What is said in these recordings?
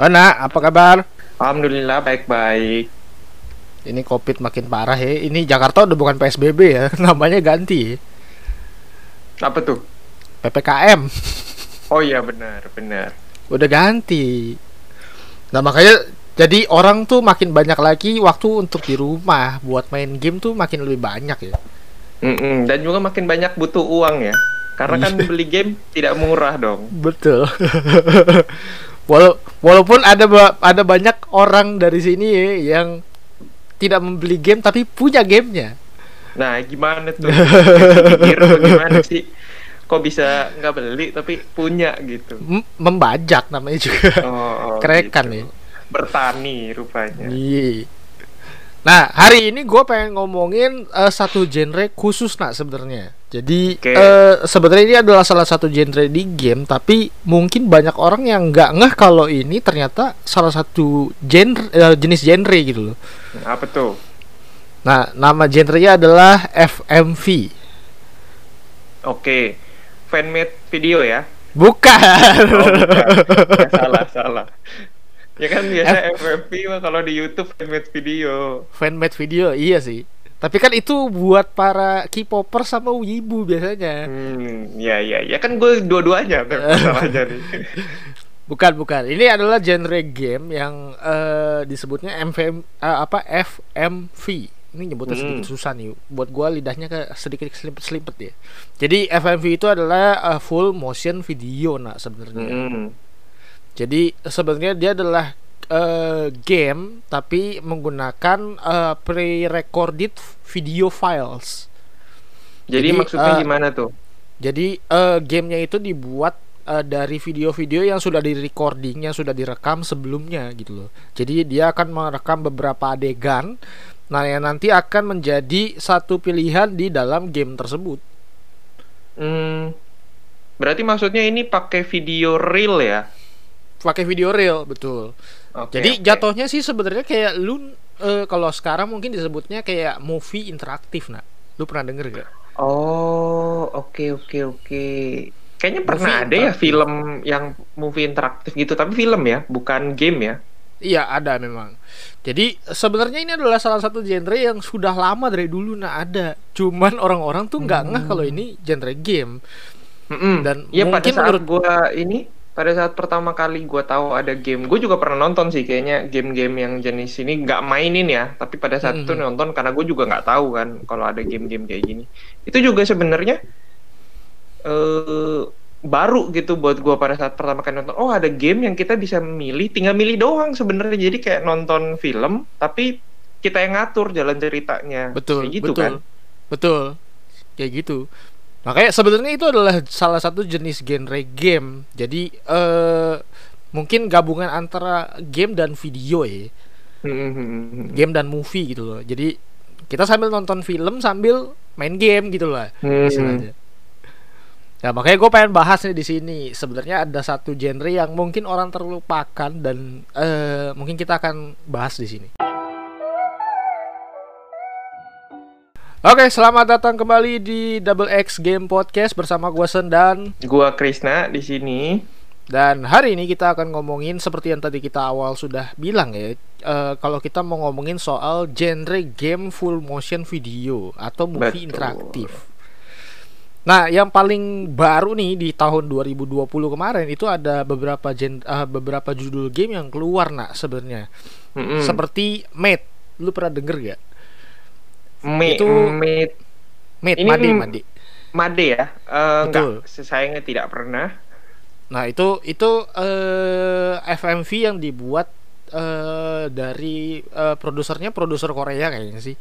Ana, apa kabar? Alhamdulillah baik-baik. Ini COVID makin parah ya. Ini Jakarta udah bukan PSBB ya, namanya ganti. Apa tuh? PPKM. Oh iya benar, benar. Udah ganti. Nah, makanya jadi orang tuh makin banyak lagi waktu untuk di rumah buat main game tuh makin lebih banyak ya. Mm-mm, Dan juga makin banyak butuh uang ya. Karena kan Iya. beli game tidak murah dong. Betul. Wala- walaupun ada ba- ada banyak orang dari sini ya yang tidak membeli game tapi punya gamenya. Nah, gimana tuh? Gimana sih? Kok bisa nggak beli tapi punya gitu? M- membajak namanya juga. Oh, oh, Kerekan gitu. ya. Bertani rupanya. Iya. Nah, hari ini gue pengen ngomongin eh, satu genre khusus nak sebenarnya. Jadi Oke. eh, sebenarnya ini adalah salah satu genre di game, tapi mungkin banyak orang yang nggak ngeh kalau ini ternyata salah satu genre eh, jenis genre gitu loh. Apa tuh? Nah, nama genrenya adalah FMV. Oke. Fanmade video ya? Bukan. Oh, bukan. Ya, salah, salah. Ya kan biasa FFP mah kalau di YouTube fanmade video. Fanmade video, iya sih. Tapi kan itu buat para K-popper sama wibu biasanya. Hmm, ya ya ya kan gue dua-duanya masalahnya nih. Bukan, bukan. Ini adalah genre game yang eh, disebutnya MVM eh, apa FMV. Ini nyebutnya Hmm. sedikit susah nih. Buat gua lidahnya ke sedikit selimpet-selimpet ya. Jadi FMV itu adalah eh, full motion video nak sebenarnya. Hmm. Jadi sebenarnya dia adalah eh, game tapi menggunakan eh, pre-recorded video files. Jadi, Jadi, maksudnya eh, gimana tuh? Jadi eh, gamenya itu dibuat eh, dari video-video yang sudah di recording, yang sudah direkam sebelumnya gitu loh. Jadi dia akan merekam beberapa adegan, nah yang nanti akan menjadi satu pilihan di dalam game tersebut. Hmm. Berarti maksudnya ini pakai video real ya? Pakai video real, betul. Oke, Jadi oke. jatuhnya sih sebenarnya kayak lu eh, kalau sekarang mungkin disebutnya kayak movie interaktif, nak. Lu pernah denger gak? Oh, oke oke oke. Kayaknya pernah Movie ada ya film yang movie interaktif gitu, tapi film ya, bukan game ya. Iya ada memang. Jadi sebenarnya ini adalah salah satu genre yang sudah lama dari dulu nah ada. Cuman orang-orang tuh nggak ngeh kalau ini genre game. Mm-mm. Dan ya pada mungkin saat menurut- gua ini pada saat pertama kali gua tahu ada game, gue juga pernah nonton sih kayaknya game-game yang jenis ini nggak mainin ya, tapi pada saat itu Mhm. nonton karena gue juga nggak tahu kan kalau ada game-game kayak gini. Itu juga sebenarnya eh baru gitu buat gua pada saat pertama kali nonton. Oh ada game yang kita bisa milih, tinggal milih doang sebenarnya. Jadi kayak nonton film, tapi kita yang ngatur jalan ceritanya. Betul, Kayak gitu betul. kan. Betul. Kayak gitu. Makanya sebenarnya itu adalah salah satu jenis genre game. Jadi eh mungkin gabungan antara game dan video ya. Hmm. Game dan movie gitu loh. Jadi kita sambil nonton film sambil main game gitu lah. Hmm. istilahnya. Nah makanya gue pengen bahas nih di sini. Sebenarnya ada satu genre yang mungkin orang terlupakan dan eh, mungkin kita akan bahas di sini. Oke, selamat datang kembali di Double X Game Podcast bersama gue Sendan Gua Krisna di sini. dan hari ini kita akan ngomongin seperti yang tadi kita awal sudah bilang ya, eh, kalau kita mau ngomongin soal genre game full motion video atau movie Betul. interaktif. Nah, yang paling baru nih di tahun 2020 kemarin itu ada beberapa gen eh, beberapa judul game yang keluar nak sebenarnya. Mm-mm. Seperti Mate. Lu pernah denger gak? Me, itu- me- Mate, Ini Made, m- Made. Made ya? Eh, Betul. enggak, sayangnya tidak pernah. Nah, itu itu eh, FMV yang dibuat eh, dari eh, produsernya produser Korea kayaknya sih.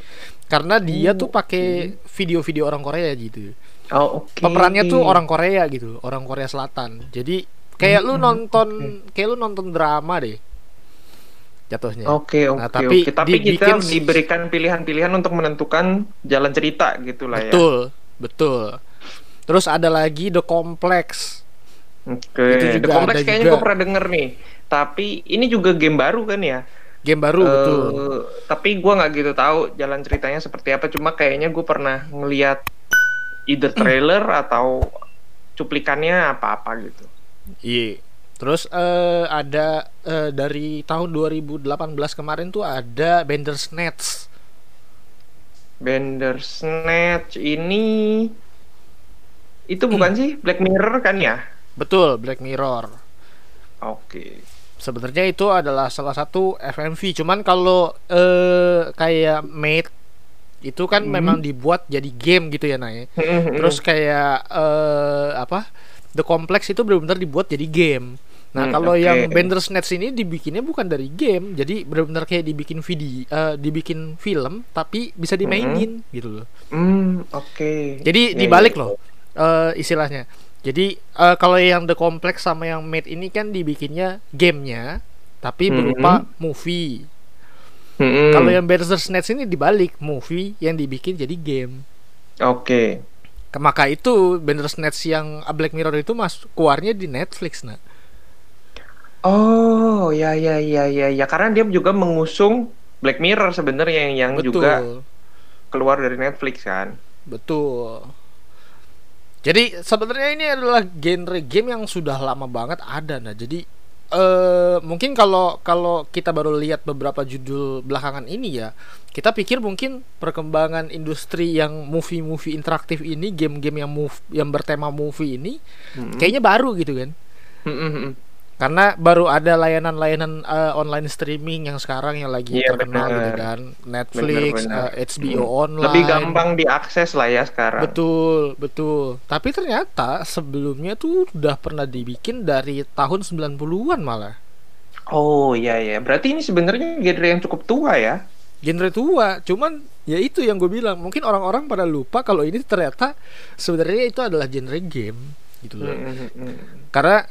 Karena dia Oh, tuh pakai video-video orang Korea gitu. Oh, oke. Pemerannya tuh orang Korea gitu, orang Korea Selatan. Jadi kayak lu Hmm, nonton kayak lu nonton drama deh. Jatuhnya. Oke, oke, Nah, tapi oke. Tapi kita dibikin- diberikan pilihan-pilihan untuk menentukan jalan cerita gitu lah ya. Betul, betul. Terus ada lagi The Complex. Oke. Itu The Complex kayaknya juga. gue pernah denger nih. Tapi ini juga game baru kan ya? Game baru Eh, betul. Tapi gua nggak gitu tahu jalan ceritanya seperti apa. Cuma kayaknya gue pernah ngeliat either trailer atau cuplikannya apa-apa gitu. Iya. Terus eh, ada eh, dari tahun 2018 kemarin tuh ada Bandersnatch. Bandersnatch ini itu bukan sih Black Mirror kan ya? Betul, Black Mirror. Oke. Sebenarnya itu adalah salah satu FMV. Cuman kalau eh, kayak Mate itu kan Hmm. memang dibuat jadi game gitu ya Nay. Terus kayak eh, apa? The Complex itu benar-benar dibuat jadi game. Nah, Hmm, kalau oke. yang Bandersnatch ini dibikinnya bukan dari game, jadi benar-benar kayak dibikin video, eh, dibikin film, tapi bisa dimainin gitu loh. Hmm, oke. Jadi Ya, dibalik ya. loh eh, istilahnya. Jadi eh, kalau yang The Complex sama yang Made ini kan dibikinnya gamenya, tapi Mhm. berupa movie. Mm-mm. Kalau yang Bandersnatch ini dibalik movie yang dibikin jadi game. Oke. Ke- Maka itu Bandersnatch yang Black Mirror itu mas keluarnya di Netflix nah. Oh, ya ya ya ya ya karena dia juga mengusung Black Mirror sebenarnya yang, yang Betul. juga keluar dari Netflix kan. Betul. Jadi sebenarnya ini adalah genre game yang sudah lama banget ada nah. Jadi eh mungkin kalau kalau kita baru lihat beberapa judul belakangan ini ya, kita pikir mungkin perkembangan industri yang movie-movie interaktif ini, game-game yang move yang bertema movie ini Mm-mm. kayaknya baru gitu kan. Mm-mm. Karena baru ada layanan-layanan eh, online streaming yang sekarang yang lagi Iya, terkenal benar. gitu kan. Netflix, Benar, benar. eh, HBO online. Lebih gampang diakses lah ya sekarang. Betul, betul. Tapi ternyata sebelumnya tuh udah pernah dibikin dari tahun 90-an malah. Oh iya ya, berarti ini sebenarnya genre yang cukup tua ya. Genre tua, cuman ya itu yang gue bilang. Mungkin orang-orang pada lupa kalau ini ternyata sebenarnya itu adalah genre game gitu loh. Mm-mm. Karena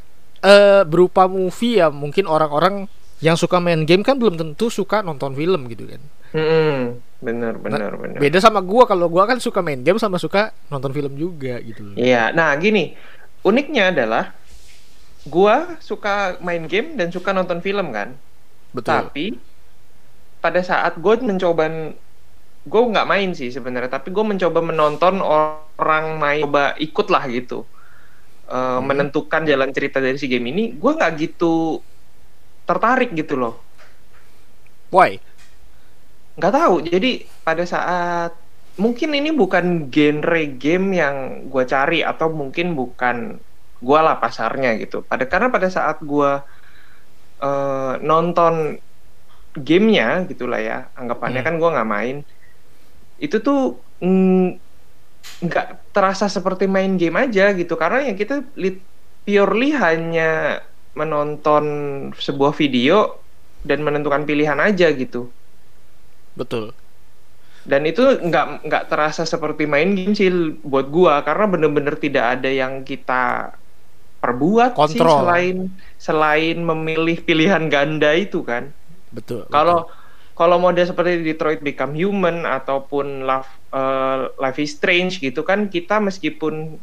eh, berupa movie ya mungkin orang-orang yang suka main game kan belum tentu suka nonton film gitu kan. Mm-mm. Bener bener bener. Beda sama gua kalau gua kan suka main game sama suka nonton film juga gitu. Iya, nah gini, uniknya adalah gua suka main game dan suka nonton film kan. Betul. Tapi pada saat gue mencoba gue nggak main sih sebenarnya, tapi gue mencoba menonton orang main, coba ikut lah gitu, Eh, menentukan jalan cerita dari si game ini, gue nggak gitu tertarik gitu loh. Why? Nggak tahu. Jadi pada saat mungkin ini bukan genre game yang gue cari atau mungkin bukan gue lah pasarnya gitu. Pada karena pada saat gue eh, nonton gamenya gitulah ya, anggapannya Hmm. kan gue nggak main. Itu tuh mm, nggak terasa seperti main game aja gitu karena yang kita purely hanya menonton sebuah video dan menentukan pilihan aja gitu Betul. dan itu nggak nggak terasa seperti main game sih buat gua karena bener-bener tidak ada yang kita perbuat sih Kontrol. selain selain memilih pilihan ganda itu kan Betul. kalau kalau model seperti Detroit Become Human ataupun Love eh, Life is Strange gitu kan kita meskipun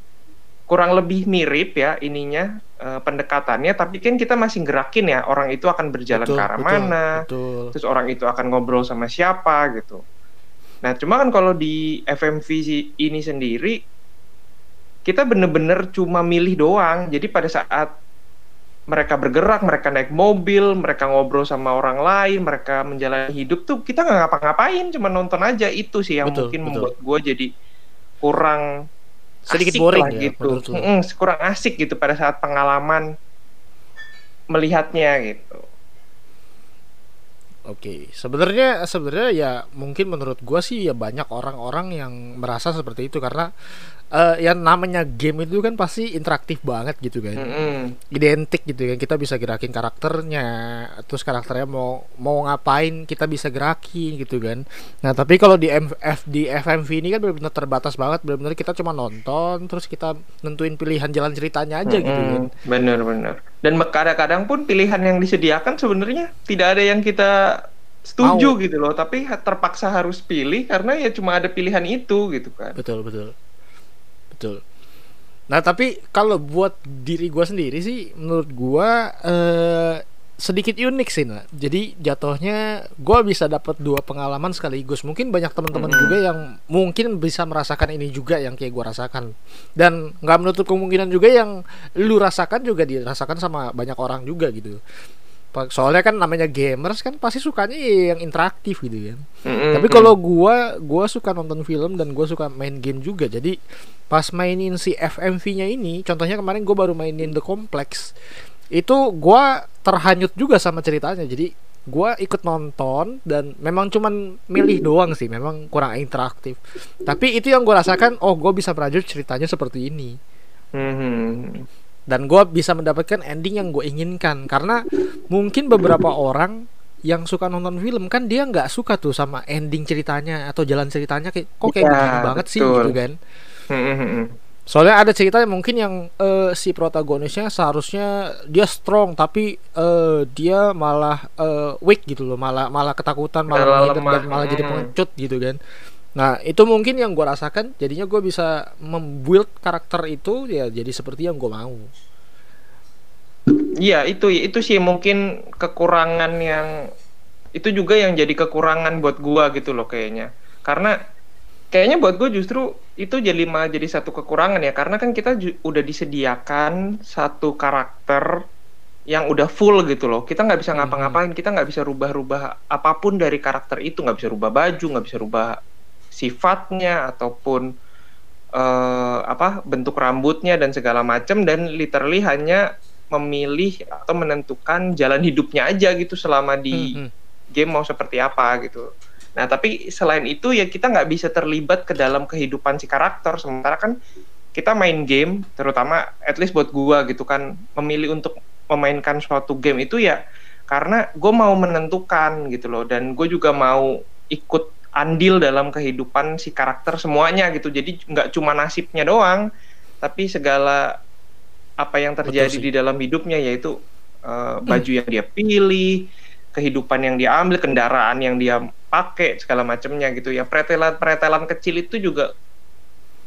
kurang lebih mirip ya ininya eh, pendekatannya tapi kan kita masih gerakin ya orang itu akan berjalan Betul, ke arah betul, mana Betul. terus orang itu akan ngobrol sama siapa gitu. Nah, cuma kan kalau di FMV ini sendiri kita bener-bener cuma milih doang. Jadi pada saat mereka bergerak, mereka naik mobil, mereka ngobrol sama orang lain, mereka menjalani hidup tuh kita nggak ngapa-ngapain, cuma nonton aja itu sih yang Betul, mungkin betul. membuat gue jadi kurang Sedikit asik boring lah ya, gitu, lo? Mm-mm, kurang asik gitu pada saat pengalaman melihatnya gitu. Oke, sebenarnya sebenarnya ya mungkin menurut gua sih ya banyak orang-orang yang merasa seperti itu karena eh yang namanya game itu kan pasti interaktif banget gitu kan. Mm-mm. Identik gitu kan. Kita bisa gerakin karakternya, terus karakternya mau mau ngapain kita bisa gerakin gitu kan. Nah, tapi kalau di MF di FMV ini kan benar-benar terbatas banget, benar-benar kita cuma nonton terus kita nentuin pilihan jalan ceritanya aja gitu kan. Bener-bener. Dan kadang-kadang pun pilihan yang disediakan sebenarnya tidak ada yang kita setuju Mau. gitu loh, tapi terpaksa harus pilih karena ya cuma ada pilihan itu gitu kan. Betul, betul. Betul. Nah, tapi kalau buat diri gua sendiri sih menurut gua eh sedikit unik sih nah. Jadi jatuhnya gue bisa dapat dua pengalaman sekaligus. Mungkin banyak teman-teman Hmm. juga yang mungkin bisa merasakan ini juga yang kayak gue rasakan. Dan nggak menutup kemungkinan juga yang lu rasakan juga dirasakan sama banyak orang juga gitu. Soalnya kan namanya gamers kan pasti sukanya yang interaktif gitu kan. Mm-mm. Tapi kalau gua gua suka nonton film dan gua suka main game juga. Jadi pas mainin si FMV-nya ini, contohnya kemarin gua baru mainin The Complex. Itu gua terhanyut juga sama ceritanya. Jadi gua ikut nonton dan memang cuman milih doang sih, memang kurang interaktif. Tapi itu yang gua rasakan, oh gua bisa merajut ceritanya seperti ini Mhm. Dan gue bisa mendapatkan ending yang gue inginkan karena mungkin beberapa orang yang suka nonton film kan dia nggak suka tuh sama ending ceritanya atau jalan ceritanya kayak kok kayak Ya, banget sih gitu kan Mhm. soalnya ada cerita yang mungkin yang eh, si protagonisnya seharusnya dia strong tapi eh, dia malah eh, weak gitu loh malah malah ketakutan malah Malah lemah. dan malah jadi Hmm. pengecut gitu kan nah itu mungkin yang gue rasakan. Jadinya gue bisa membuild karakter itu ya jadi seperti yang gue mau. Iya itu itu sih mungkin kekurangan yang itu juga yang jadi kekurangan buat gua gitu loh kayaknya. Karena kayaknya buat gue justru itu jadi malah jadi satu kekurangan ya. Karena kan kita udah disediakan satu karakter yang udah full gitu loh. Kita nggak bisa Mhm. ngapa-ngapain kita nggak bisa rubah-rubah apa pun dari karakter itu. Nggak bisa rubah baju nggak bisa rubah sifatnya ataupun eh, apa bentuk rambutnya dan segala macam dan literally hanya memilih atau menentukan jalan hidupnya aja gitu selama di Hmm, hmm. game mau seperti apa gitu. Nah tapi selain itu ya kita nggak bisa terlibat ke dalam kehidupan si karakter. Sementara kan kita main game, terutama at least buat gua gitu kan memilih untuk memainkan suatu game itu ya karena gue mau menentukan gitu loh dan gue juga mau ikut andil dalam kehidupan si karakter semuanya gitu. Jadi nggak cuma nasibnya doang, tapi segala apa yang terjadi di dalam hidupnya yaitu uh, baju yang dia pilih, kehidupan yang dia ambil, kendaraan yang dia pakai segala macamnya gitu ya. Pretelan-pretelan kecil itu juga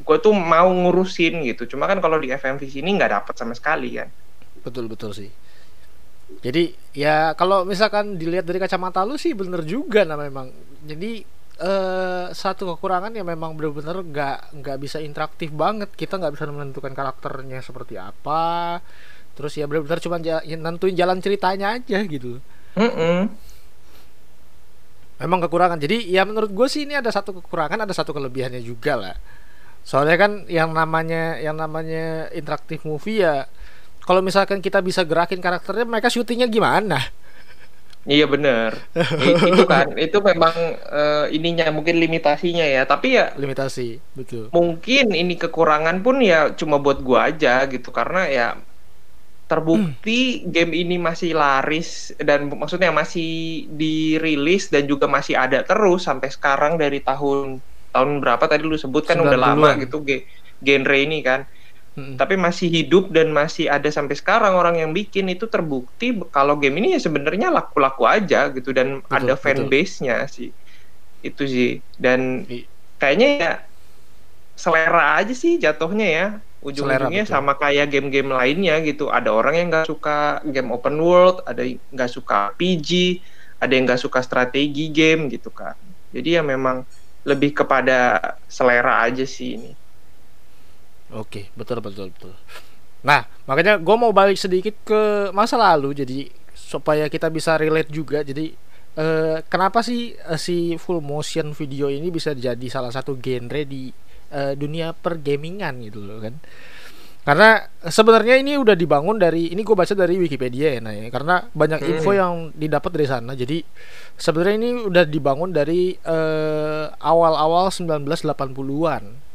gue tuh mau ngurusin gitu. Cuma kan kalau di FMV sini nggak dapet sama sekali kan. betul betul sih jadi ya kalau misalkan dilihat dari kacamata lu sih bener juga nah memang jadi eh, satu kekurangan yang memang bener-bener nggak nggak bisa interaktif banget. Kita nggak bisa menentukan karakternya seperti apa. Terus ya bener-bener cuma ja- ya nentuin jalan ceritanya aja gitu Mm-mm. memang kekurangan. Jadi ya menurut gue sih ini ada satu kekurangan ada satu kelebihannya juga lah. Soalnya kan yang namanya yang namanya interaktif movie ya kalau misalkan kita bisa gerakin karakternya mereka syutingnya gimana Iya bener. I- itu kan itu memang eh, ininya mungkin limitasinya ya. Tapi ya limitasi betul mungkin ini kekurangan pun ya cuma buat gua aja gitu karena ya terbukti game ini masih laris dan maksudnya masih dirilis dan juga masih ada terus sampai sekarang dari tahun tahun berapa tadi lu sebut kan udah 90-an. lama gitu ge- genre ini kan Mm-mm. tapi masih hidup dan masih ada sampai sekarang orang yang bikin itu terbukti kalau game ini ya sebenarnya laku-laku aja gitu dan Betul, ada fanbase-nya sih. Itu sih. Dan kayaknya ya selera aja sih jatuhnya ya. Ujung-ujungnya sama kayak game-game lainnya gitu. Ada orang yang nggak suka game open world ada yang nggak suka RPG ada yang nggak suka strategi game gitu kan. Jadi ya memang lebih kepada selera aja sih ini Oke, betul betul betul. Nah, makanya gue mau balik sedikit ke masa lalu, jadi supaya kita bisa relate juga. Jadi eh, kenapa sih eh, si full motion video ini bisa jadi salah satu genre di eh, dunia pergamingan gitu loh kan? Karena sebenarnya ini udah dibangun dari ini gue baca dari Wikipedia ya, nah ya. karena banyak info Hmm. yang didapat dari sana. Jadi sebenarnya ini udah dibangun dari eh, awal-awal 1980-an.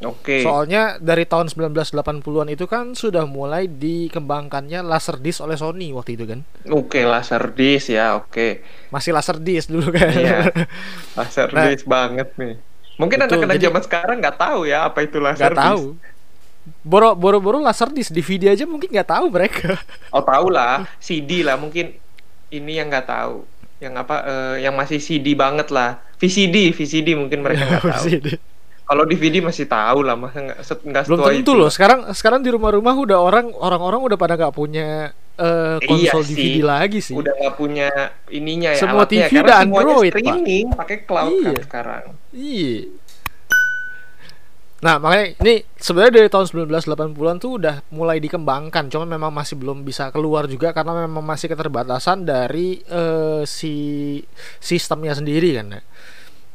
Oke Soalnya dari tahun 1980-an itu kan sudah mulai dikembangkannya Laserdisc oleh Sony waktu itu kan. oke laser disc ya oke Masih Laserdisc dulu kan. Iya. laser Nah. disc banget nih mungkin anak-anak zaman sekarang nggak tahu ya apa itu laser Gak tahu. Boro boro boro Laserdisc DVD aja mungkin nggak tahu mereka. Oh tahu lah, CD lah mungkin ini yang nggak tahu, yang apa, eh, yang masih CD banget lah, VCD, VCD mungkin mereka nggak tahu. Kalau DVD masih tahu lah, masa nggak set- nggak Belum tentu itu. loh. Sekarang sekarang di rumah-rumah udah orang orang-orang udah pada nggak punya uh, konsol iya DVD sih. lagi sih. Udah nggak punya ininya ya. Semua alatnya, TV dan Android streaming pakai cloud iya. kan sekarang. Iya. Nah, makanya ini sebenarnya dari tahun 1980-an tuh udah mulai dikembangkan, cuma memang masih belum bisa keluar juga karena memang masih keterbatasan dari uh, si sistemnya sendiri kan ya.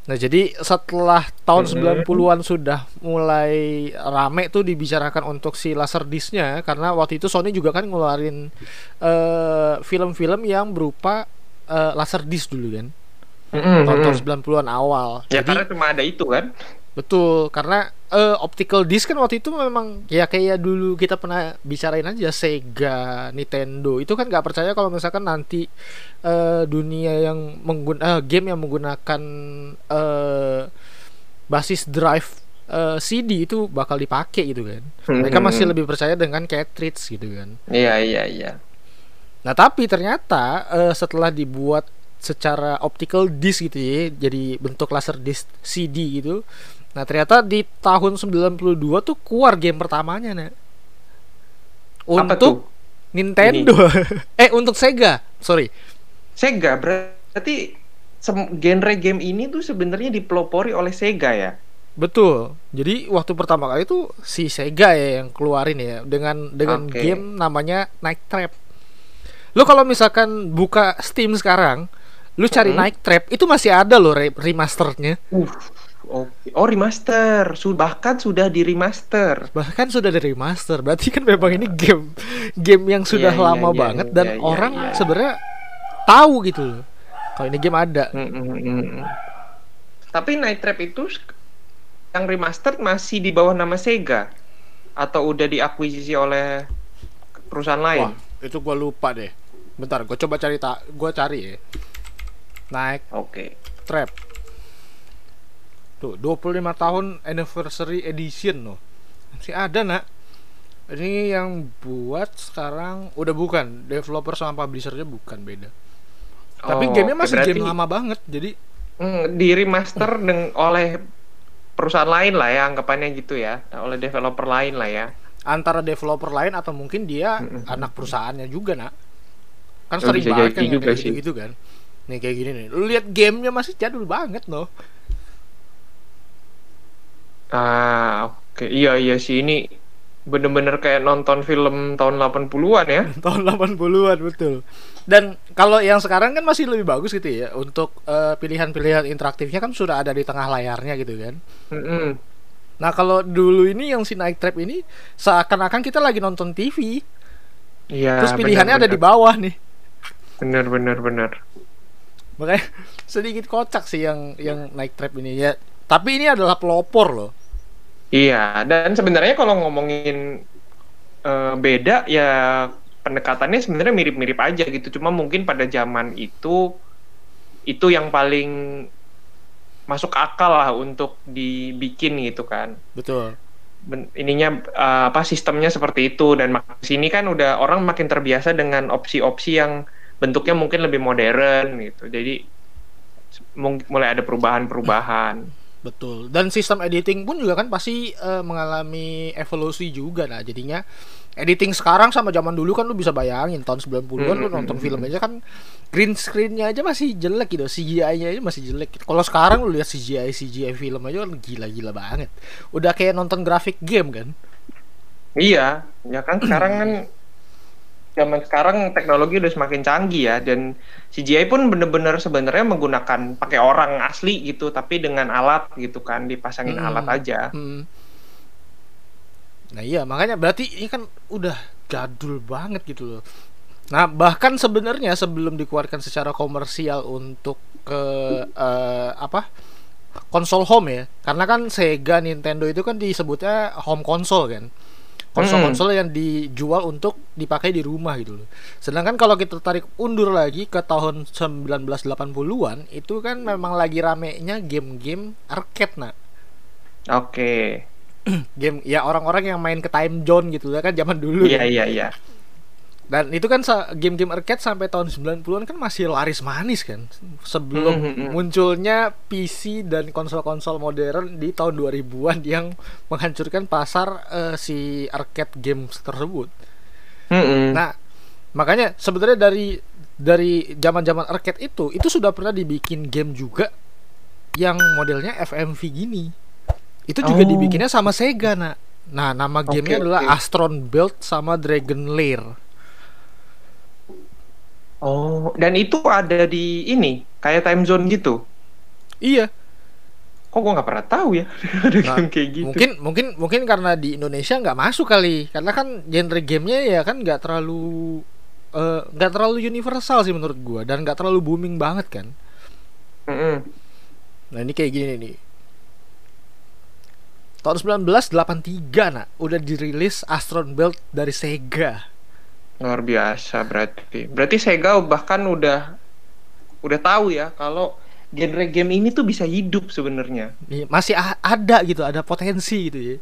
Nah, jadi setelah tahun mm -hmm. 90-an sudah mulai rame tuh dibicarakan untuk si Laserdisc-nya karena waktu itu Sony juga kan ngeluarin eh, film-film uh, yang berupa uh, Laserdisc dulu kan. Mm -hmm. Tahun 90-an awal. Ya jadi, karena cuma ada itu kan. Betul, karena uh, optical disc kan waktu itu memang ya kayak dulu kita pernah bicarain aja Sega, Nintendo itu kan nggak percaya kalau misalkan nanti uh, dunia yang menggunakan uh, game yang menggunakan uh, basis drive uh, CD itu bakal dipakai gitu kan. Mereka hmm. masih lebih percaya dengan cartridge gitu kan. Iya iya iya. Nah tapi ternyata uh, setelah dibuat secara optical disc gitu ya, jadi bentuk laser disc CD gitu Nah ternyata di tahun 92 tuh keluar game pertamanya nih. Untuk Nintendo. eh untuk Sega, sorry. Sega berarti genre game ini tuh sebenarnya dipelopori oleh Sega ya. Betul. Jadi waktu pertama kali itu si Sega ya yang keluarin ya dengan dengan okay. game namanya Night Trap. Lo kalau misalkan buka Steam sekarang, lu cari mm -hmm. Night Trap itu masih ada loh remasternya. Uh Oke. Oh remaster, bahkan sudah di remaster. Bahkan sudah di remaster. Berarti kan memang ini game game yang sudah yeah, lama yeah, banget yeah, dan yeah, orang yeah. sebenarnya tahu gitu loh. Kalau ini game ada. Mm, mm, mm, mm. Tapi Night Trap itu yang remaster masih di bawah nama Sega atau udah diakuisisi oleh perusahaan lain? Wah, itu gue lupa deh. Bentar, gue coba cari tak, gue cari ya. Naik. Oke. Okay. Trap Tuh, 25 tahun anniversary edition loh. Masih ada, Nak. Ini yang buat sekarang udah bukan, developer sama publishernya bukan beda. Oh, Tapi gamenya masih berarti, game lama banget. Jadi mm, di remaster dengan oleh perusahaan lain lah ya anggapannya gitu ya, oleh developer lain lah ya. Antara developer lain atau mungkin dia mm -hmm. anak perusahaannya juga, Nak. Kan oh, sering banget kan juga kayak gitu, gitu kan. Nih kayak gini nih. Lu lihat gamenya masih jadul banget loh. Ah, oke. Okay. Iya, iya sih ini bener-bener kayak nonton film tahun 80-an ya. tahun 80-an betul. Dan kalau yang sekarang kan masih lebih bagus gitu ya untuk uh, pilihan-pilihan interaktifnya kan sudah ada di tengah layarnya gitu kan. Mm -hmm. Nah, kalau dulu ini yang si Night Trap ini seakan-akan kita lagi nonton TV. Iya. Terus pilihannya bener, ada di bawah nih. Bener bener bener. Makanya sedikit kocak sih yang yang Night Trap ini ya. Tapi ini adalah pelopor loh Iya, dan sebenarnya kalau ngomongin uh, beda ya pendekatannya sebenarnya mirip-mirip aja gitu. Cuma mungkin pada zaman itu itu yang paling masuk akal lah untuk dibikin gitu kan. Betul. Ben, ininya uh, apa sistemnya seperti itu dan sini kan udah orang makin terbiasa dengan opsi-opsi yang bentuknya mungkin lebih modern gitu. Jadi mulai ada perubahan-perubahan. Betul. Dan sistem editing pun juga kan pasti uh, mengalami evolusi juga nah jadinya editing sekarang sama zaman dulu kan lu bisa bayangin tahun 90-an hmm, lu nonton film aja kan green screen-nya aja masih jelek gitu, CGI-nya aja masih jelek. Gitu. Kalau sekarang lu lihat CGI CGI film aja kan gila-gila banget. Udah kayak nonton grafik game kan. Iya, ya kan sekarang kan zaman sekarang teknologi udah semakin canggih ya dan CGI pun bener-bener sebenarnya menggunakan pakai orang asli gitu tapi dengan alat gitu kan dipasangin hmm. alat aja. Hmm. Nah iya makanya berarti ini kan udah jadul banget gitu loh. Nah bahkan sebenarnya sebelum dikeluarkan secara komersial untuk ke uh, apa konsol home ya karena kan Sega Nintendo itu kan disebutnya home console kan konsol-konsol hmm. yang dijual untuk dipakai di rumah gitu loh. Sedangkan kalau kita tarik undur lagi ke tahun 1980-an itu kan memang lagi ramenya game-game arcade nah. Oke. Okay. game ya orang-orang yang main ke time zone gitu ya kan zaman dulu. Iya iya iya. Dan itu kan game-game arcade sampai tahun 90-an kan masih laris manis kan. Sebelum mm -hmm. munculnya PC dan konsol-konsol modern di tahun 2000-an yang menghancurkan pasar uh, si arcade games tersebut. Mm -hmm. Nah, makanya sebenarnya dari dari zaman-zaman arcade itu itu sudah pernah dibikin game juga yang modelnya FMV gini itu juga Oh. dibikinnya sama Sega nak nah nama gamenya adalah oke. Astron Belt sama Dragon Lair Oh, dan itu ada di ini kayak time zone gitu. iya. Kok gua nggak pernah tahu ya? Ada Nah, game kayak gitu. mungkin mungkin mungkin karena di Indonesia nggak masuk kali. Karena kan genre gamenya ya kan nggak terlalu eh, nggak terlalu universal sih menurut gua. Dan nggak terlalu booming banget kan. Mm-mm. nah ini kayak gini nih. Tahun 1983 nak. Udah dirilis Astron Belt dari Sega Luar biasa berarti. Berarti Sega bahkan udah udah tahu ya kalau genre game ini tuh bisa hidup sebenarnya. Nih, masih ada gitu ada potensi gitu ya.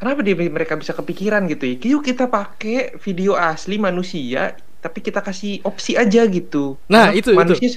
Kenapa dia mereka bisa kepikiran gitu ya? Yuk kita pakai video asli manusia, tapi kita kasih opsi aja gitu. Nah, Karena itu, itu. manusia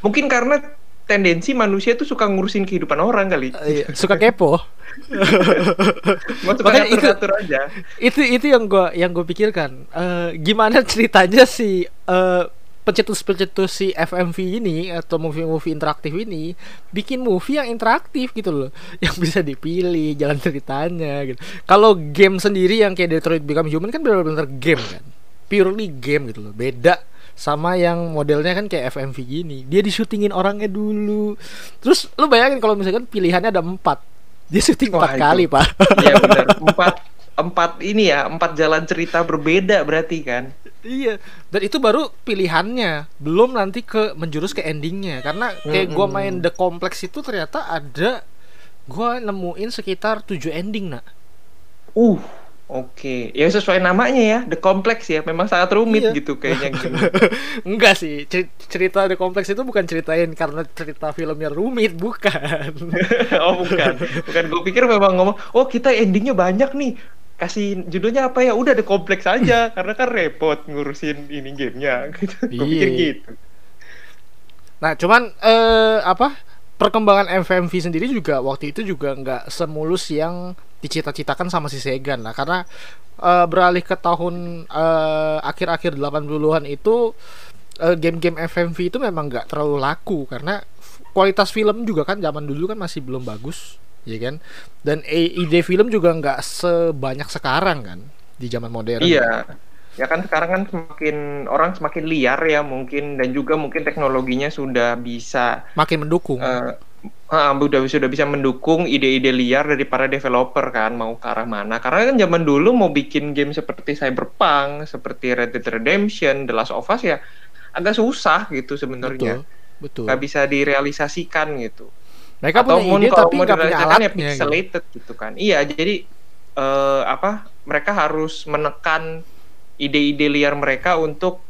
mungkin karena tendensi manusia tuh suka ngurusin kehidupan orang kali. Eh, suka kepo. Makanya itu- aja. itu itu yang gua yang gue pikirkan. Eh, gimana ceritanya si eh, pencetus-pencetus si FMV ini atau movie-movie interaktif ini bikin movie yang interaktif gitu loh. Yang bisa dipilih jalan ceritanya gitu. Kalau game sendiri yang kayak Detroit Become Human kan benar-benar game kan? Purely game gitu loh. Beda sama yang modelnya kan kayak FMV gini dia syutingin orangnya dulu terus lu bayangin kalau misalkan pilihannya ada empat dia syuting empat kali pak Iya benar. Empat empat ini ya, empat jalan cerita berbeda berarti kan. Iya, dan itu baru pilihannya, belum nanti ke menjurus ke endingnya. Karena kayak gua Mm-mm. main The Complex itu ternyata ada gua nemuin sekitar 7 ending, nak. Uh, oke. Ya sesuai namanya ya, The Complex ya. Memang sangat rumit Iya. gitu kayaknya. Enggak sih, cer- cerita The Complex itu bukan ceritain karena cerita filmnya rumit, bukan. oh bukan, bukan. Gue pikir memang ngomong, oh kita endingnya banyak nih. Kasih judulnya apa ya? Udah The Complex aja, karena kan repot ngurusin ini gamenya. Gitu. Gue pikir Iya. gitu. Nah, cuman eh apa? Perkembangan FMV sendiri juga waktu itu juga nggak semulus yang dicita-citakan sama si Segan lah. Karena eh, beralih ke tahun eh, akhir-akhir 80-an itu eh, game-game FMV itu memang nggak terlalu laku. Karena kualitas film juga kan zaman dulu kan masih belum bagus ya kan? Dan ide film juga nggak sebanyak sekarang kan di zaman modern. Iya. Ya kan sekarang kan semakin orang semakin liar ya mungkin dan juga mungkin teknologinya sudah bisa makin mendukung. eh ah, udah sudah bisa mendukung ide-ide liar dari para developer kan mau ke arah mana. Karena kan zaman dulu mau bikin game seperti Cyberpunk seperti Red Dead Redemption The Last of Us ya agak susah gitu sebenarnya. Betul betul. Nggak bisa direalisasikan gitu. Mereka atau punya ide kalau tapi mau punya direalisasikan ya gitu. pixelated gitu kan. Iya jadi eh, apa mereka harus menekan ide-ide liar mereka untuk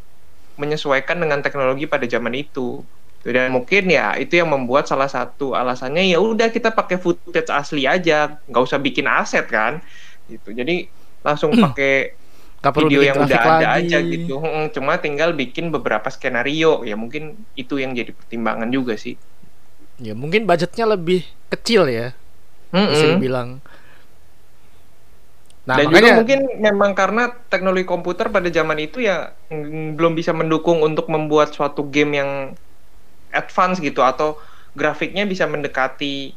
menyesuaikan dengan teknologi pada zaman itu dan mungkin ya itu yang membuat salah satu alasannya ya udah kita pakai footage asli aja nggak usah bikin aset kan gitu. Jadi langsung pakai Nggak perlu video yang udah ada lagi. aja gitu. Mm, cuma tinggal bikin beberapa skenario. Ya mungkin itu yang jadi pertimbangan juga sih. Ya mungkin budgetnya lebih kecil ya bisa Mm-mm. dibilang. Nah Dan makanya juga mungkin memang karena teknologi komputer pada zaman itu ya mm, belum bisa mendukung untuk membuat suatu game yang advance gitu atau grafiknya bisa mendekati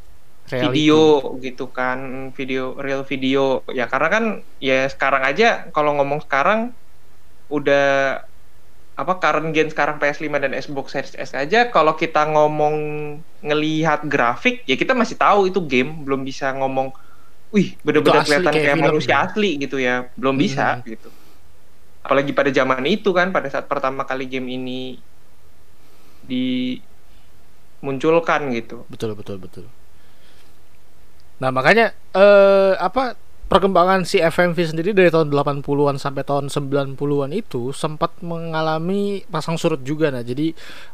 reality. video gitu kan video real video ya karena kan ya sekarang aja kalau ngomong sekarang udah apa current gen sekarang PS5 dan Xbox Series S aja kalau kita ngomong ngelihat grafik ya kita masih tahu itu game belum bisa ngomong wih bener-bener kelihatan kayak kayak, manusia ya. asli gitu ya belum bisa Hmm. gitu apalagi pada zaman itu kan pada saat pertama kali game ini dimunculkan gitu. Betul betul betul. Nah makanya eh apa perkembangan si FMV sendiri dari tahun 80-an sampai tahun 90-an itu sempat mengalami pasang surut juga. Nah jadi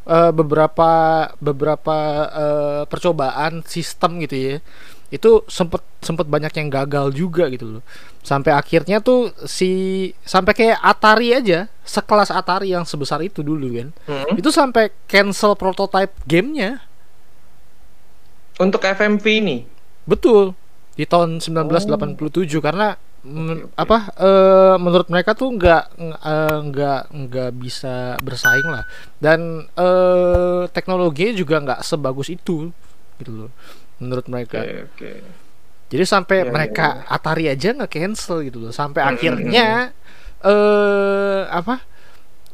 eh, beberapa beberapa eh, percobaan sistem gitu ya itu sempet sempet banyak yang gagal juga gitu loh. Sampai akhirnya tuh si sampai kayak Atari aja sekelas Atari yang sebesar itu dulu kan. Hmm. itu sampai cancel prototype gamenya. Untuk FMV ini? Betul. Di tahun 1987 karena men- apa eh, menurut mereka tuh nggak ng- eh, nggak nggak bisa bersaing lah. Dan eh teknologinya juga nggak sebagus itu gitu loh menurut mereka. Oke, oke. jadi sampai Ya, mereka Atari aja nggak cancel gitu loh. Sampai akhirnya eh apa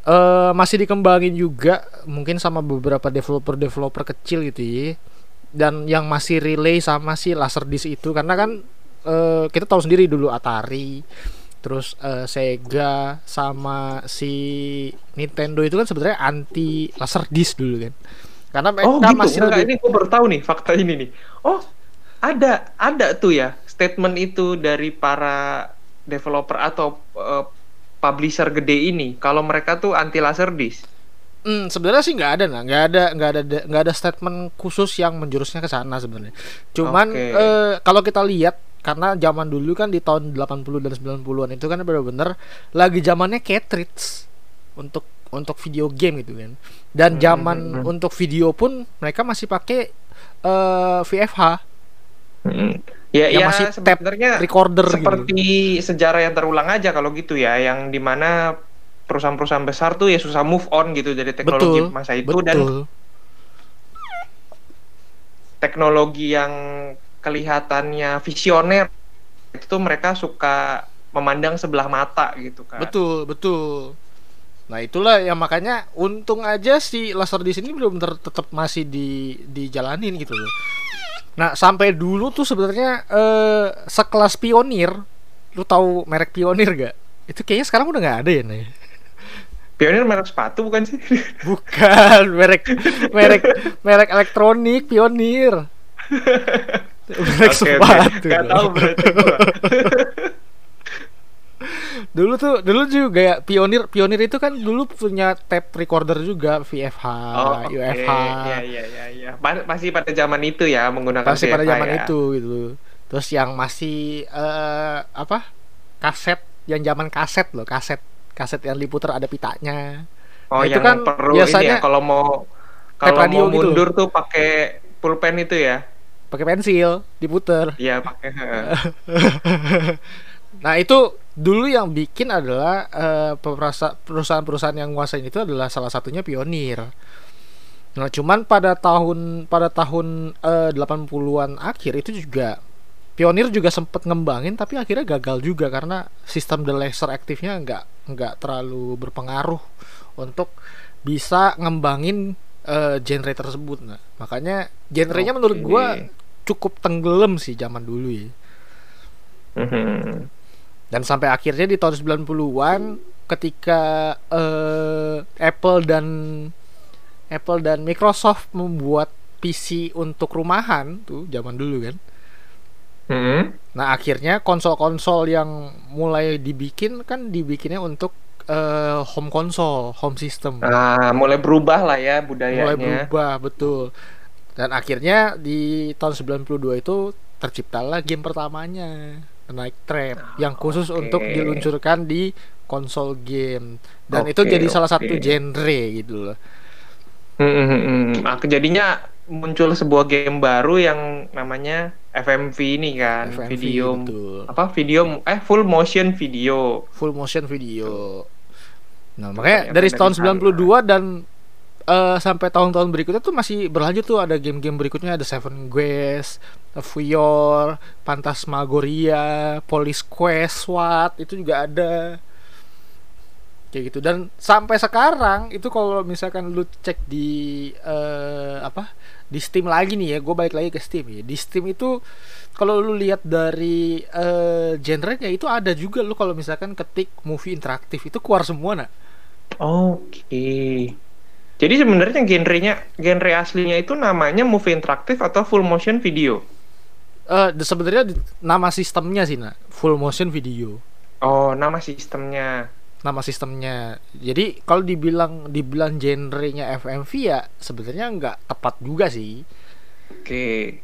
eh masih dikembangin juga mungkin sama beberapa developer-developer kecil gitu ya. Dan yang masih relay sama si Laserdisc itu. Karena kan eh, kita tahu sendiri dulu Atari terus eh, Sega sama si Nintendo itu kan sebenarnya anti Laserdisc dulu kan karena mereka Oh gitu, masih Enggak, lebih ini gue baru tahu nih fakta ini nih. Oh ada ada tuh ya statement itu dari para developer atau eh, publisher gede ini kalau mereka tuh anti laserdisc. Hmm, sebenarnya sih nggak ada nah, nggak ada nggak ada nggak ada statement khusus yang menjurusnya ke sana sebenarnya. Cuman Oke. eh, kalau kita lihat karena zaman dulu kan di tahun 80 dan 90-an itu kan benar-benar lagi zamannya cartridge untuk untuk video game gitu kan. Dan Hmm, zaman hmm, hmm. untuk video pun mereka masih pakai eh, VFH Mm. Ya, Yang ya masih tape sebenarnya recorder gitu. seperti sejarah yang terulang aja kalau gitu ya, yang di mana perusahaan-perusahaan besar tuh ya susah move on gitu dari teknologi Betul, masa itu dan Betul. teknologi yang kelihatannya visioner itu tuh mereka suka memandang sebelah mata gitu kan. Betul, betul. Nah, itulah yang makanya untung aja si laser di sini belum ter- tetap masih di dijalanin gitu loh. Nah, sampai dulu tuh sebenarnya eh, sekelas pionir, lu tahu merek pionir gak? Itu kayaknya sekarang udah nggak ada ya, nih. Pionir merek sepatu bukan sih? Bukan merek merek merek elektronik pionir. Merek oke. sepatu. Nggak dong. tahu berarti. Dulu tuh dulu juga ya pionir pionir itu kan dulu punya tape recorder juga VFH, Oh, oke. UFH. Iya, iya, iya, iya. Masih pada zaman itu ya menggunakan pada VFH zaman ya. itu gitu. Terus yang masih eh, apa? Kaset yang zaman kaset loh, kaset kaset yang diputar ada pitanya. Oh, Nah, itu yang kan perlu biasanya ini ya kalau mau kalau radio mau gitu. mundur tuh pakai pulpen itu ya. Pakai pensil, diputer. Iya, pakai. Nah, itu dulu yang bikin adalah perusa- perusahaan-perusahaan yang nguasain itu adalah salah satunya pionir. Nah, cuman pada tahun pada tahun eh, 80-an akhir itu juga Pionir juga sempet ngembangin tapi akhirnya gagal juga karena sistem the laser aktifnya nggak nggak terlalu berpengaruh untuk bisa ngembangin eh, genre tersebut. Nah, makanya genrenya menurut Oke. gua cukup tenggelam sih zaman dulu ya. Mhm. Dan sampai akhirnya di tahun 90-an ketika eh, Apple dan Apple dan Microsoft membuat PC untuk rumahan tuh zaman dulu kan. Mhm. Nah, akhirnya konsol-konsol yang mulai dibikin kan dibikinnya untuk eh, home console, home system. Ah, mulai berubah lah ya mulai budayanya. berubah, betul. Dan akhirnya di tahun 92 itu terciptalah game pertamanya, Night Trap, yang khusus oke. untuk diluncurkan di konsol game. Dan itu Oke, jadi salah satu genre gitu loh. Mhm. Ah, jadinya muncul sebuah game baru yang namanya FMV ini kan, FMV, video betul. apa video eh full motion video. full motion video. Nah, makanya Ternyata dari tahun sana. 92 dan eh, sampai tahun-tahun berikutnya tuh masih berlanjut tuh ada game-game berikutnya ada Seven Quest, Fuyor, Phantasmagoria, Police Quest, SWAT itu juga ada. Kayak gitu dan sampai sekarang itu kalau misalkan lu cek di eh, apa di Steam lagi nih ya, gue balik lagi ke Steam ya. Di Steam itu kalau lu lihat dari eh genrenya itu ada juga lu kalau misalkan ketik movie interaktif itu keluar semua nak. Oke. Jadi sebenarnya genrenya genre aslinya itu namanya movie interaktif atau full motion video. Eh de- sebenarnya nama sistemnya sih nak, full motion video. Oh, nama sistemnya. Nama sistemnya. Jadi kalau dibilang dibilang genrenya FMV ya sebenarnya nggak tepat juga sih. Oke.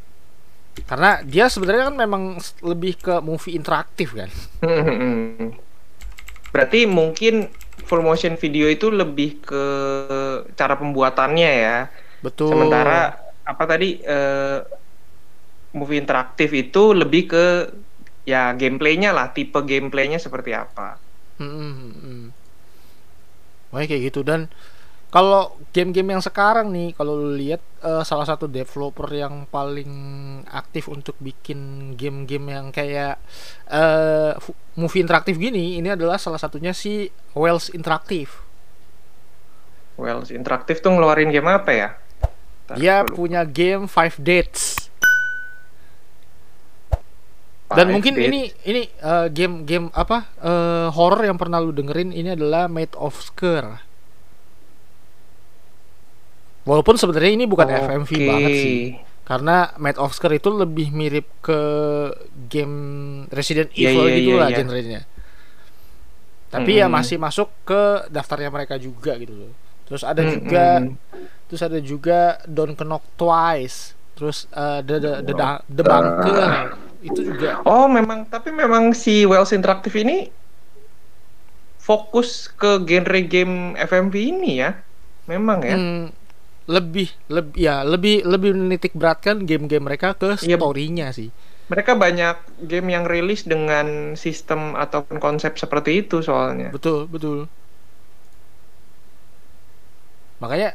Karena dia sebenarnya kan memang lebih ke movie interaktif kan. Berarti mungkin full motion video itu lebih ke cara pembuatannya ya. Betul. Sementara apa tadi eh, movie interaktif itu lebih ke ya gameplaynya lah tipe gameplaynya seperti apa Hmm, hmm, hmm. Makanya kayak gitu dan kalau game-game yang sekarang nih kalau lu lihat eh, salah satu developer yang paling aktif untuk bikin game-game yang kayak eh, fu- movie interaktif gini ini adalah salah satunya si Wells Interactive. well interaktif tuh ngeluarin game apa ya Ntar Dia punya game Five Dates. Dan mungkin ini ini eh, game-game apa eh, horror yang pernah lu dengerin ini adalah Made of Scare. Walaupun sebenarnya ini bukan FMV Oke. banget sih. Karena Made of Scare itu lebih mirip ke game Resident Iya, Evil iya, gitu lah iya. genrenya. Tapi ya Mm-mm. masih masuk ke daftarnya mereka juga gitu loh. Terus ada Mm-mm. juga terus ada juga Don't Knock Twice. Terus eh, the, the, the, the, the Bunker itu juga Oh, memang tapi memang si Wells Interactive ini fokus ke genre game FMV ini ya. Memang ya. Hmm, lebih lebih ya lebih lebih menitik beratkan game-game mereka ke Iya. story-nya sih. Mereka banyak game yang rilis dengan sistem ataupun konsep seperti itu soalnya. Betul, betul. Makanya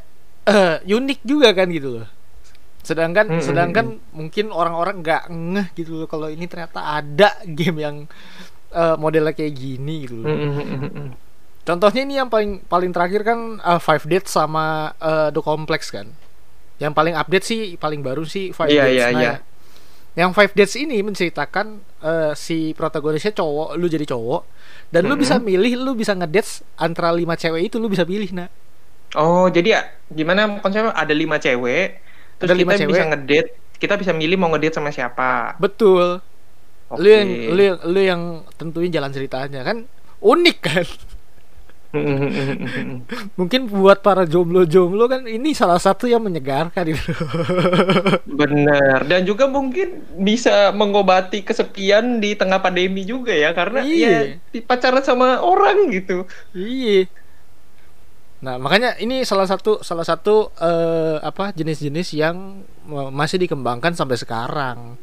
eh unik juga kan gitu loh. Sedangkan Mm, mm, sedangkan mungkin orang-orang nggak ngeh gitu loh kalau ini ternyata ada game yang eh, modelnya kayak gini gitu loh. Mm-mm. Contohnya ini yang paling paling terakhir kan uh, Five Dates sama uh, The Complex kan. Yang paling update sih paling baru sih Five Iya, Dates. iya, Nah, iya. Yang Five Dates ini menceritakan uh, si protagonisnya cowok, lu jadi cowok dan lu Mhm. bisa milih, lu bisa ngedates antara lima cewek itu lu bisa pilih nah. Oh, jadi ya gimana konsepnya ada lima cewek, terus Ada kita lima bisa cewek. ngedate, kita bisa milih mau ngedate sama siapa. Betul. Oke. Lu yang lu yang lu yang tentuin jalan ceritanya kan unik kan. Mungkin buat para jomblo-jomblo kan ini salah satu yang menyegarkan gitu. Bener. Dan juga mungkin bisa mengobati kesepian di tengah pandemi juga ya, karena Iya. ya pacaran sama orang gitu. Iya. Nah, makanya ini salah satu salah satu eh, apa jenis-jenis yang masih dikembangkan sampai sekarang.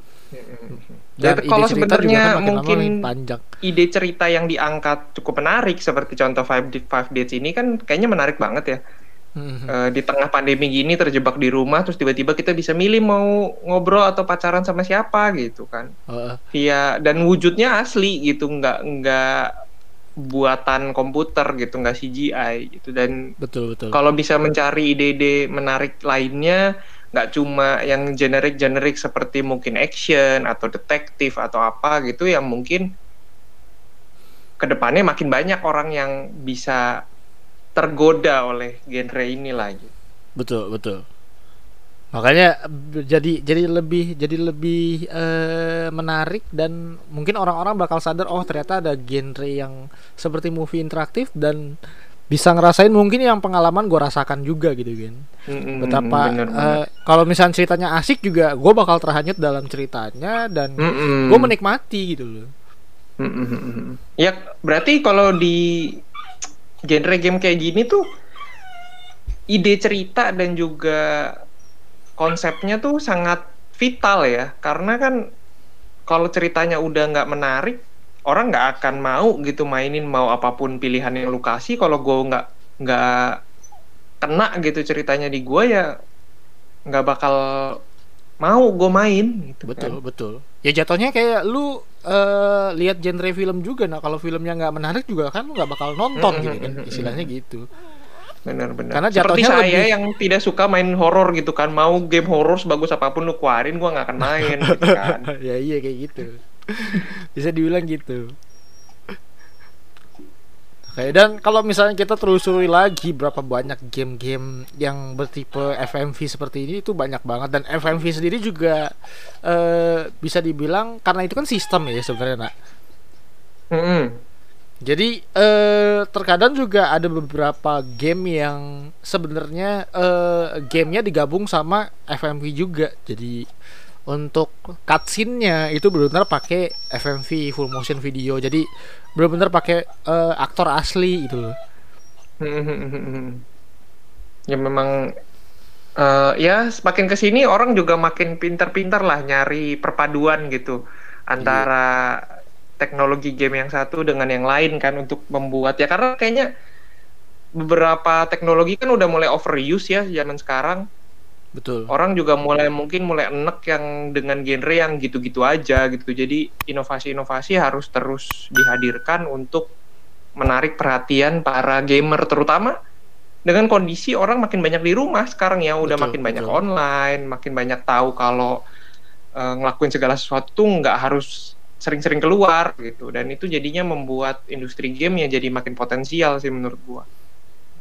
Dan Jadi kalau sebenarnya kan lama mungkin panjang. ide cerita yang diangkat cukup menarik seperti contoh Five, Five Dates ini kan kayaknya menarik banget ya. Mhm. Eh, di tengah pandemi gini terjebak di rumah terus tiba-tiba kita bisa milih mau ngobrol atau pacaran sama siapa gitu kan. Heeh. Via dan wujudnya asli gitu, nggak nggak buatan komputer gitu, nggak CGI gitu dan betul betul. kalau bisa mencari ide-ide menarik lainnya nggak cuma yang generik-generik seperti mungkin action atau detektif atau apa gitu yang mungkin ke depannya makin banyak orang yang bisa tergoda oleh genre ini lagi. Betul betul. Makanya jadi jadi lebih jadi lebih eh, menarik dan mungkin orang-orang bakal sadar oh ternyata ada genre yang seperti movie interaktif dan bisa ngerasain mungkin yang pengalaman gue rasakan juga gitu kan. Mm-mm, Betapa bener, bener. kalau misalnya ceritanya asik juga gue bakal terhanyut dalam ceritanya dan Mm-mm. gue menikmati gitu loh. Mm-mm. Ya berarti kalau di genre game kayak gini tuh ide cerita dan juga konsepnya tuh sangat vital ya karena kan kalau ceritanya udah nggak menarik orang nggak akan mau gitu mainin mau apa pun pilihan yang lu kasih kalau gue nggak nggak kena gitu ceritanya di gue ya nggak bakal mau gue main gitu Betul kan. betul. Ya jatuhnya kayak lu eh, lihat genre film juga. Nah kalau filmnya nggak menarik juga kan lu nggak bakal nonton Mm, gitu kan. Istilahnya gitu. Benar-benar. Karena Seperti saya lebih- yang tidak suka main horor gitu kan, mau game horor sebagus apa pun lu keluarin, gua nggak akan main gitu kan. ya iya kayak gitu. Bisa dibilang gitu. Oke, dan kalau misalnya kita telusuri lagi berapa banyak game-game yang bertipe FMV seperti ini itu banyak banget dan FMV sendiri juga eh, bisa dibilang karena itu kan sistem ya sebenarnya nak. Mm-mm. Jadi eh terkadang juga ada beberapa game yang sebenarnya eh gamenya digabung sama FMV juga. Jadi untuk cutscene-nya itu benar-benar pakai FMV full motion video. Jadi benar-benar pakai eh, aktor asli gitu loh. ya memang eh, ya semakin ke sini orang juga makin pintar-pintar lah nyari perpaduan gitu antara teknologi game yang satu dengan yang lain kan untuk membuat ya karena kayaknya beberapa teknologi kan udah mulai overuse ya zaman sekarang. Betul. Orang juga mulai mungkin mulai enek yang dengan genre yang gitu-gitu aja gitu. Jadi inovasi-inovasi harus terus dihadirkan untuk menarik perhatian para gamer terutama dengan kondisi orang makin banyak di rumah sekarang ya udah Betul, makin banyak betul. online, makin banyak tahu kalau eh, ngelakuin segala sesuatu nggak harus sering-sering keluar gitu dan itu jadinya membuat industri game ya jadi makin potensial sih menurut gua.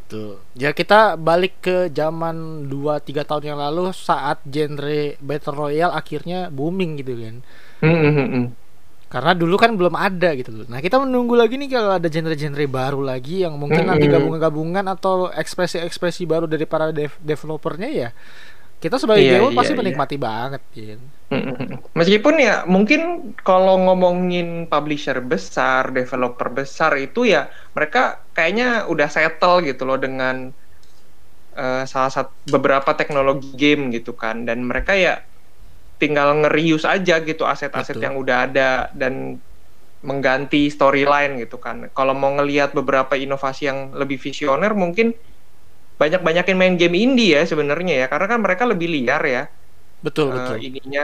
Tuh. Ya kita balik ke zaman 2 3 tahun yang lalu saat genre Battle Royale akhirnya booming gitu kan. Hmm, hmm, hmm, hmm. Karena dulu kan belum ada gitu loh. Nah, kita menunggu lagi nih kalau ada genre-genre baru lagi yang mungkin nanti Mm-mm. gabungan-gabungan atau ekspresi-ekspresi baru dari para dev- developernya ya. Kita sebagai Iya, gamer iya, pasti iya. menikmati banget ya. Mm-mm. Meskipun ya mungkin kalau ngomongin publisher besar, developer besar itu ya mereka kayaknya udah settle gitu loh dengan eh, salah satu beberapa teknologi game gitu kan dan mereka ya tinggal nge-reuse aja gitu aset-aset yang udah ada dan mengganti storyline gitu kan. Kalau mau ngelihat beberapa inovasi yang lebih visioner mungkin banyak-banyakin main game indie ya sebenarnya ya karena kan mereka lebih liar ya Betul, eh, betul. ininya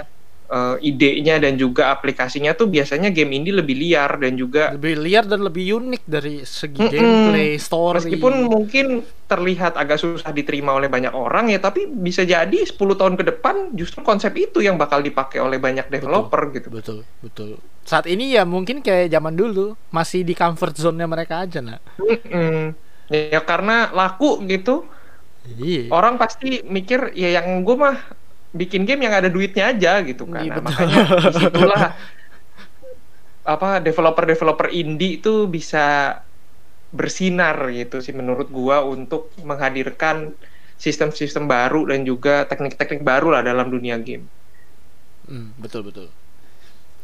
eh, idenya dan juga aplikasinya tuh biasanya game indie lebih liar dan juga Lebih liar dan lebih unik dari segi Mm-mm. gameplay, story. meskipun mungkin terlihat agak susah diterima oleh banyak orang ya tapi bisa jadi 10 tahun ke depan justru konsep itu yang bakal dipakai oleh banyak developer gitu. betul, betul. Saat ini ya mungkin kayak zaman dulu, masih di comfort zone-nya mereka aja, nak. Mm-mm. Ya karena laku gitu Iya. orang pasti mikir ya yang gue mah bikin game yang ada duitnya aja gitu kan. Iya, Nah, makanya di situlah apa developer-developer indie itu bisa bersinar gitu sih menurut gua untuk menghadirkan sistem-sistem baru dan juga teknik-teknik baru lah dalam dunia game. Hmm, betul betul.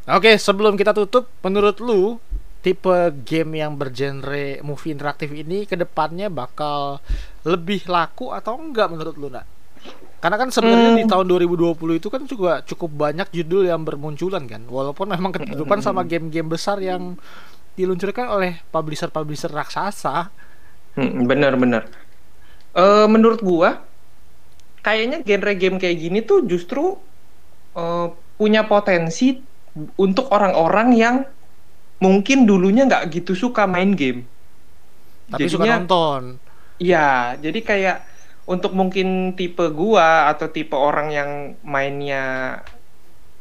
Oke, sebelum kita tutup, menurut lu tipe game yang bergenre movie interaktif ini ke depannya bakal lebih laku atau enggak menurut lu nak? Karena kan sebenarnya Hmm. di tahun 2020 itu kan juga cukup banyak judul yang bermunculan kan, walaupun memang ketutupan sama game-game besar yang diluncurkan oleh publisher-publisher raksasa. Hmm, bener-bener. Eh, menurut gua, kayaknya genre game kayak gini tuh justru eh, punya potensi untuk orang-orang yang mungkin dulunya nggak gitu suka main game. Tapi suka Jadinya- nonton. Iya, jadi kayak untuk mungkin tipe gua atau tipe orang yang mainnya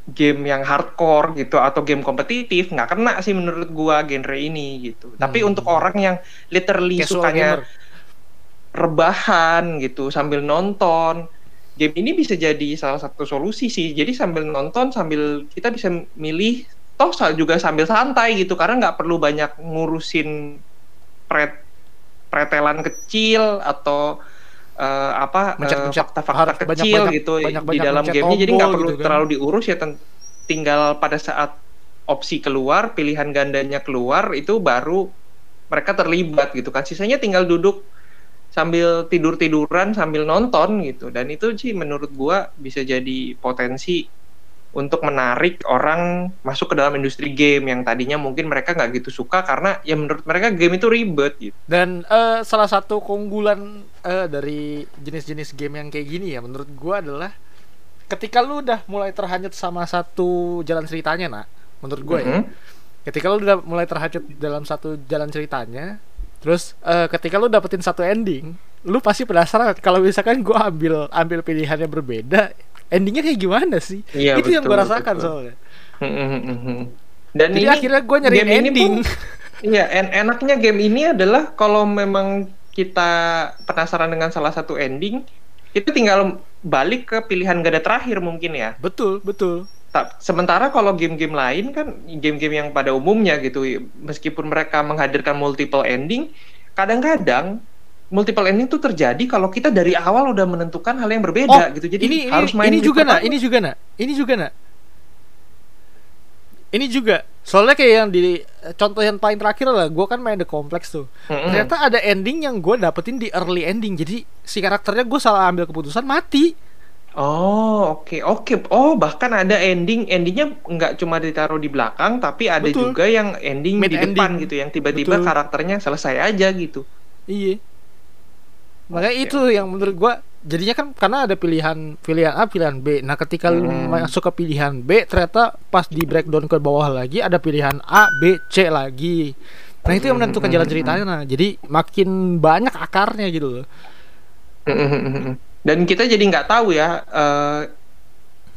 game yang hardcore gitu atau game kompetitif nggak kena sih menurut gua genre ini gitu. Tapi Hmm. untuk orang yang literally Casual sukanya gamer. rebahan gitu sambil nonton, game ini bisa jadi salah satu solusi sih. Jadi sambil nonton sambil kita bisa milih toh juga sambil santai gitu karena nggak perlu banyak ngurusin pret pretelan kecil atau eh, apa Mencet-mencet, fakta-fakta kecil banyak-banyak- gitu di banyak-banyak dalam mencet gamenya. Jadi nggak perlu gitu kan. terlalu diurus ya tinggal pada saat opsi keluar pilihan gandanya keluar itu baru mereka terlibat gitu kan. Sisanya tinggal duduk sambil tidur tiduran sambil nonton gitu. Dan itu sih menurut gua bisa jadi potensi untuk menarik orang masuk ke dalam industri game yang tadinya mungkin mereka nggak gitu suka karena ya menurut mereka game itu ribet gitu. Dan eh, salah satu keunggulan eh, dari jenis-jenis game yang kayak gini ya menurut gua adalah ketika lu udah mulai terhanyut sama satu jalan ceritanya nak menurut gue ya Mhm. ketika lu udah mulai terhanyut dalam satu jalan ceritanya terus eh, ketika lu dapetin satu ending lu pasti penasaran kalau misalkan gua ambil ambil pilihan yang berbeda endingnya kayak gimana sih Iya, itu yang betul, gue rasakan betul. soalnya Mhm. Dan jadi ini akhirnya gue nyari ending Iya, en- enaknya game ini adalah kalau memang kita penasaran dengan salah satu ending, itu tinggal balik ke pilihan ganda terakhir mungkin ya. betul betul Ta- Sementara kalau game-game lain kan game-game yang pada umumnya gitu, meskipun mereka menghadirkan multiple ending, kadang-kadang multiple ending itu terjadi kalau kita dari awal udah menentukan hal yang berbeda gitu. Jadi Oh, ini harus ini, main ini juga nak ini juga nak ini juga nak ini juga soalnya kayak yang di contoh yang paling terakhir lah gue kan main The Complex tuh Mm-mm. ternyata ada ending yang gue dapetin di early ending jadi si karakternya gue salah ambil keputusan mati Oh oke oke oh bahkan ada ending endingnya nggak cuma ditaruh di belakang tapi ada Betul. juga yang ending Mid di depan ending. gitu yang tiba-tiba Betul. karakternya selesai aja gitu. Iya. Makanya Oke, itu yang menurut gua jadinya kan karena ada pilihan pilihan A, pilihan B. Nah, ketika lu Hmm. masuk ke pilihan B, ternyata pas di breakdown ke bawah lagi ada pilihan A, B, C lagi. Nah, itu yang menentukan jalan ceritanya. Nah, jadi makin banyak akarnya gitu loh. Dan kita jadi nggak tahu ya eh,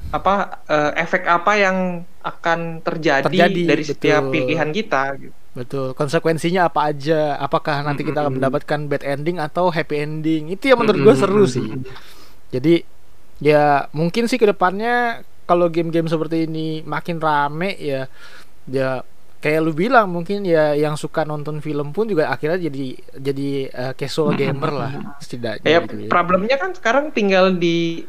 apa eh, efek apa yang akan terjadi, Terjadi, dari setiap betul. pilihan kita. gitu. Betul. Konsekuensinya apa aja? Apakah nanti kita akan mendapatkan bad ending atau happy ending? Itu yang menurut gua seru sih. Jadi ya mungkin sih ke depannya kalau game-game seperti ini makin rame ya ya kayak lu bilang mungkin ya yang suka nonton film pun juga akhirnya jadi jadi eh, casual gamer lah setidaknya Ya gitu ya. problemnya kan sekarang tinggal di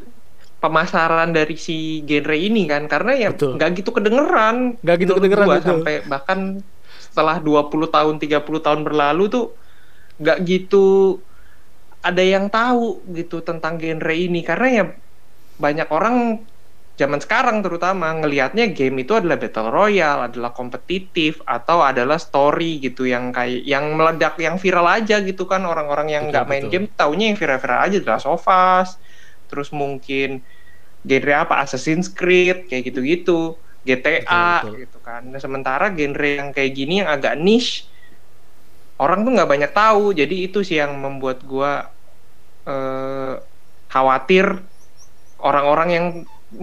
pemasaran dari si genre ini kan karena ya nggak gitu kedengeran Nggak gitu kedengeran, gua, betul. sampai bahkan setelah 20 tahun 30 tahun berlalu tuh nggak gitu ada yang tahu gitu tentang genre ini karena ya banyak orang zaman sekarang terutama ngelihatnya game itu adalah battle royale, adalah kompetitif atau adalah story gitu yang kayak yang meledak yang viral aja gitu kan orang-orang yang nggak main betul. game taunya yang viral-viral aja adalah Sofas, terus mungkin genre apa Assassin's Creed kayak gitu-gitu, GTA Betul, betul. gitu kan. Nah, sementara genre yang kayak gini yang agak niche orang tuh nggak banyak tahu, jadi itu sih yang membuat gua eh, khawatir orang-orang yang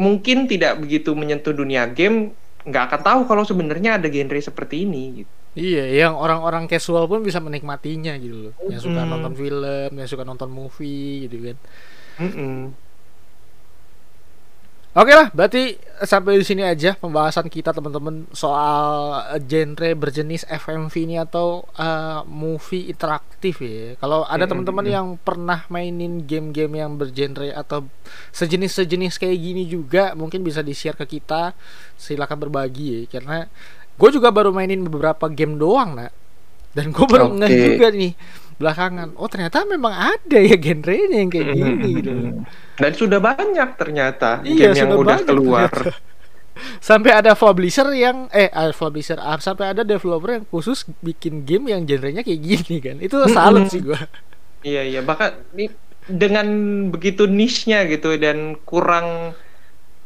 mungkin tidak begitu menyentuh dunia game nggak akan tahu kalau sebenarnya ada genre seperti ini gitu. Iya, yang orang-orang casual pun bisa menikmatinya gitu loh. Yang suka Mm. nonton film, yang suka nonton movie gitu kan. Mm-mm. Oke lah, berarti sampai di sini aja pembahasan kita teman-teman soal genre berjenis FMV ini atau eh, movie interaktif ya. Kalau ada Mm-mm, teman-teman yang pernah mainin game-game yang bergenre atau sejenis-sejenis kayak gini juga, mungkin bisa di-share ke kita. Silakan berbagi ya, karena gue juga baru mainin beberapa game doang nak, dan gue baru ngeh juga nih belakangan. Oh ternyata memang ada ya genrenya yang kayak gini gitu. Dan sudah banyak ternyata Iya, game yang udah keluar. ternyata. sampai ada publisher yang eh publisher ah, sampai ada developer yang khusus bikin game yang genrenya kayak gini kan itu salut sih gua Iya iya bahkan ini dengan begitu niche-nya gitu dan kurang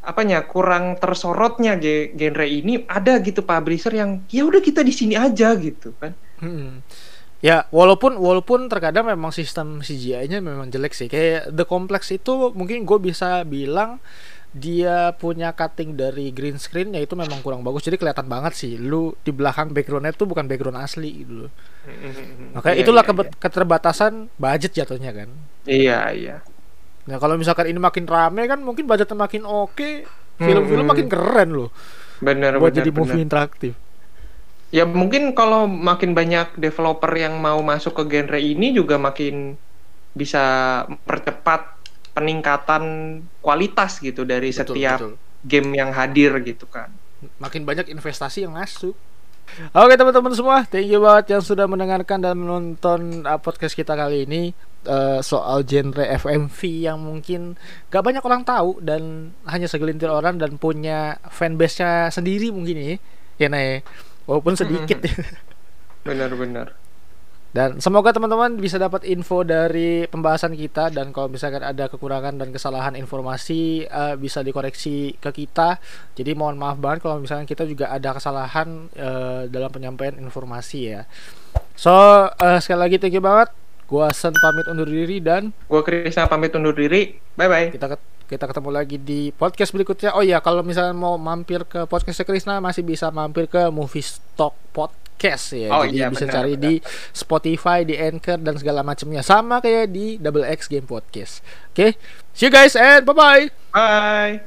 apanya kurang tersorotnya ge- genre ini ada gitu publisher yang ya udah kita di sini aja gitu kan. Hmm. Ya walaupun walaupun terkadang memang sistem CGI-nya memang jelek sih kayak The Complex itu mungkin gue bisa bilang dia punya cutting dari green screen ya itu memang kurang bagus jadi kelihatan banget sih lu di belakang backgroundnya tuh bukan background asli gitu loh makanya Iya, itulah iya, kebet- keterbatasan budget jatuhnya kan Iya iya. Nah kalau misalkan ini makin rame kan mungkin budgetnya makin oke, film-film Hmm. makin keren loh Benar buat benar. jadi benar. movie interaktif. Ya mungkin kalau makin banyak developer yang mau masuk ke genre ini juga makin bisa mempercepat peningkatan kualitas gitu dari Betul, setiap betul. game yang hadir gitu kan. Makin banyak investasi yang masuk. Oke teman-teman semua, thank you banget yang sudah mendengarkan dan menonton uh, podcast kita kali ini uh, soal genre FMV yang mungkin gak banyak orang tahu dan hanya segelintir orang dan punya fanbase-nya sendiri mungkin ya, ya Nay. Walaupun sedikit. Benar-benar. Dan semoga teman-teman bisa dapat info dari pembahasan kita dan kalau misalkan ada kekurangan dan kesalahan informasi eh, bisa dikoreksi ke kita. Jadi mohon maaf banget kalau misalkan kita juga ada kesalahan eh, dalam penyampaian informasi ya. So eh, sekali lagi thank you banget. Gua Sen pamit undur diri dan Gua Krisna pamit undur diri. Bye bye. kita ket- kita ketemu lagi di podcast berikutnya. Oh iya, kalau misalnya mau mampir ke podcastnya Krisna masih bisa mampir ke Movie Stock Podcast ya. Oh Jadi iya, bisa benar, cari benar. di Spotify, di Anchor dan segala macamnya. Sama kayak di Double X Game Podcast. Oke, see you guys and bye bye. Bye.